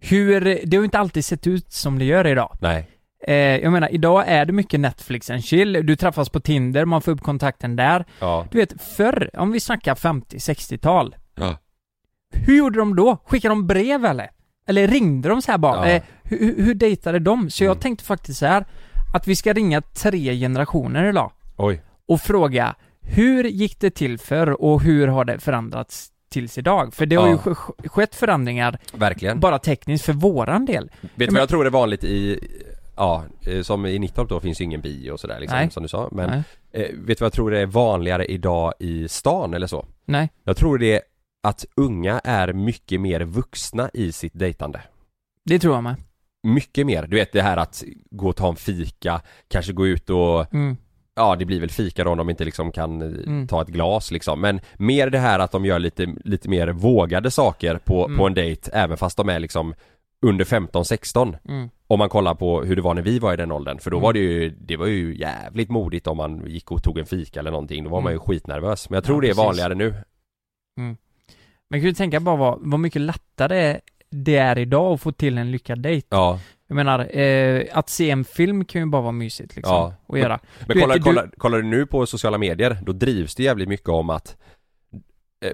hur, det har ju inte alltid sett ut som det gör idag. Nej. Eh, jag menar, idag är det mycket Netflix and chill, du träffas på Tinder, man får upp kontakten där. Ja. Du vet, förr, om vi snackar 50-60-tal, Ja. hur gjorde de då? Skickade de brev eller? Eller ringde de så här bara? Ja. Eh, hur, hur- dejtade de? Så jag Mm. tänkte faktiskt så här att vi ska ringa tre generationer idag Oj. och fråga hur gick det till förr och hur har det förändrats tills idag? För det har Ja. ju sk- skett förändringar Verkligen. bara tekniskt för våran del. Vet du vad jag tror är vanligt i, ja, eh, som i Nittorp då finns ju ingen bio och sådär liksom, Nej. som du sa. Men Nej. eh, vet du vad jag tror är vanligare idag i stan eller så? Nej. Jag tror det är att unga är mycket mer vuxna i sitt dejtande. Det tror jag med. Mycket mer. Du vet det här att gå och ta en fika, kanske gå ut och Mm. Ja det blir väl fika då om de inte liksom kan eh, Mm. ta ett glas liksom men mer det här att de gör lite, lite mer vågade saker på, Mm. på en dejt även fast de är liksom under 15-16 Mm. Om man kollar på hur det var när vi var i den åldern för då Mm. var det ju, det var ju jävligt modigt om man gick och tog en fika eller någonting, då var man ju Mm. skitnervös Men jag tror Ja, det är precis. vanligare nu Men kan du tänka bara vad, vad mycket lättare det är idag att få till en lyckad dejt. Ja, Jag menar, eh, att se en film kan ju bara vara mysigt liksom, Ja. att göra. men Du kolla, du- kolla, kollar du nu på sociala medier, då drivs det jävligt mycket om att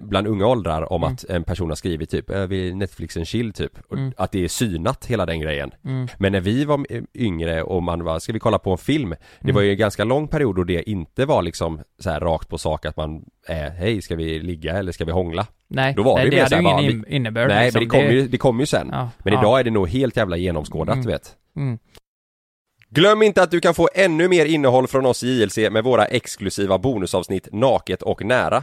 Bland unga åldrar om Mm. att en person har skrivit typ, "Jag vill Netflix en chill typ, och Mm. att det är synat hela den grejen Mm. Men när vi var eh, yngre och man var, ska vi kolla på en film? Det Mm. var ju en ganska lång period då det inte var liksom så här rakt på sak att man eh, Hej, ska vi ligga eller ska vi hångla? Nej, Då var nej, det det, hade så ju ingen bara, in- innebörd Nej liksom. men det kommer ju, det kom ju sen ja, Men ja. idag är det nog helt jävla genomskådat Mm. vet Mm. Glöm inte att du kan få ännu mer innehåll från oss i JLC med våra exklusiva bonusavsnitt Naket och nära.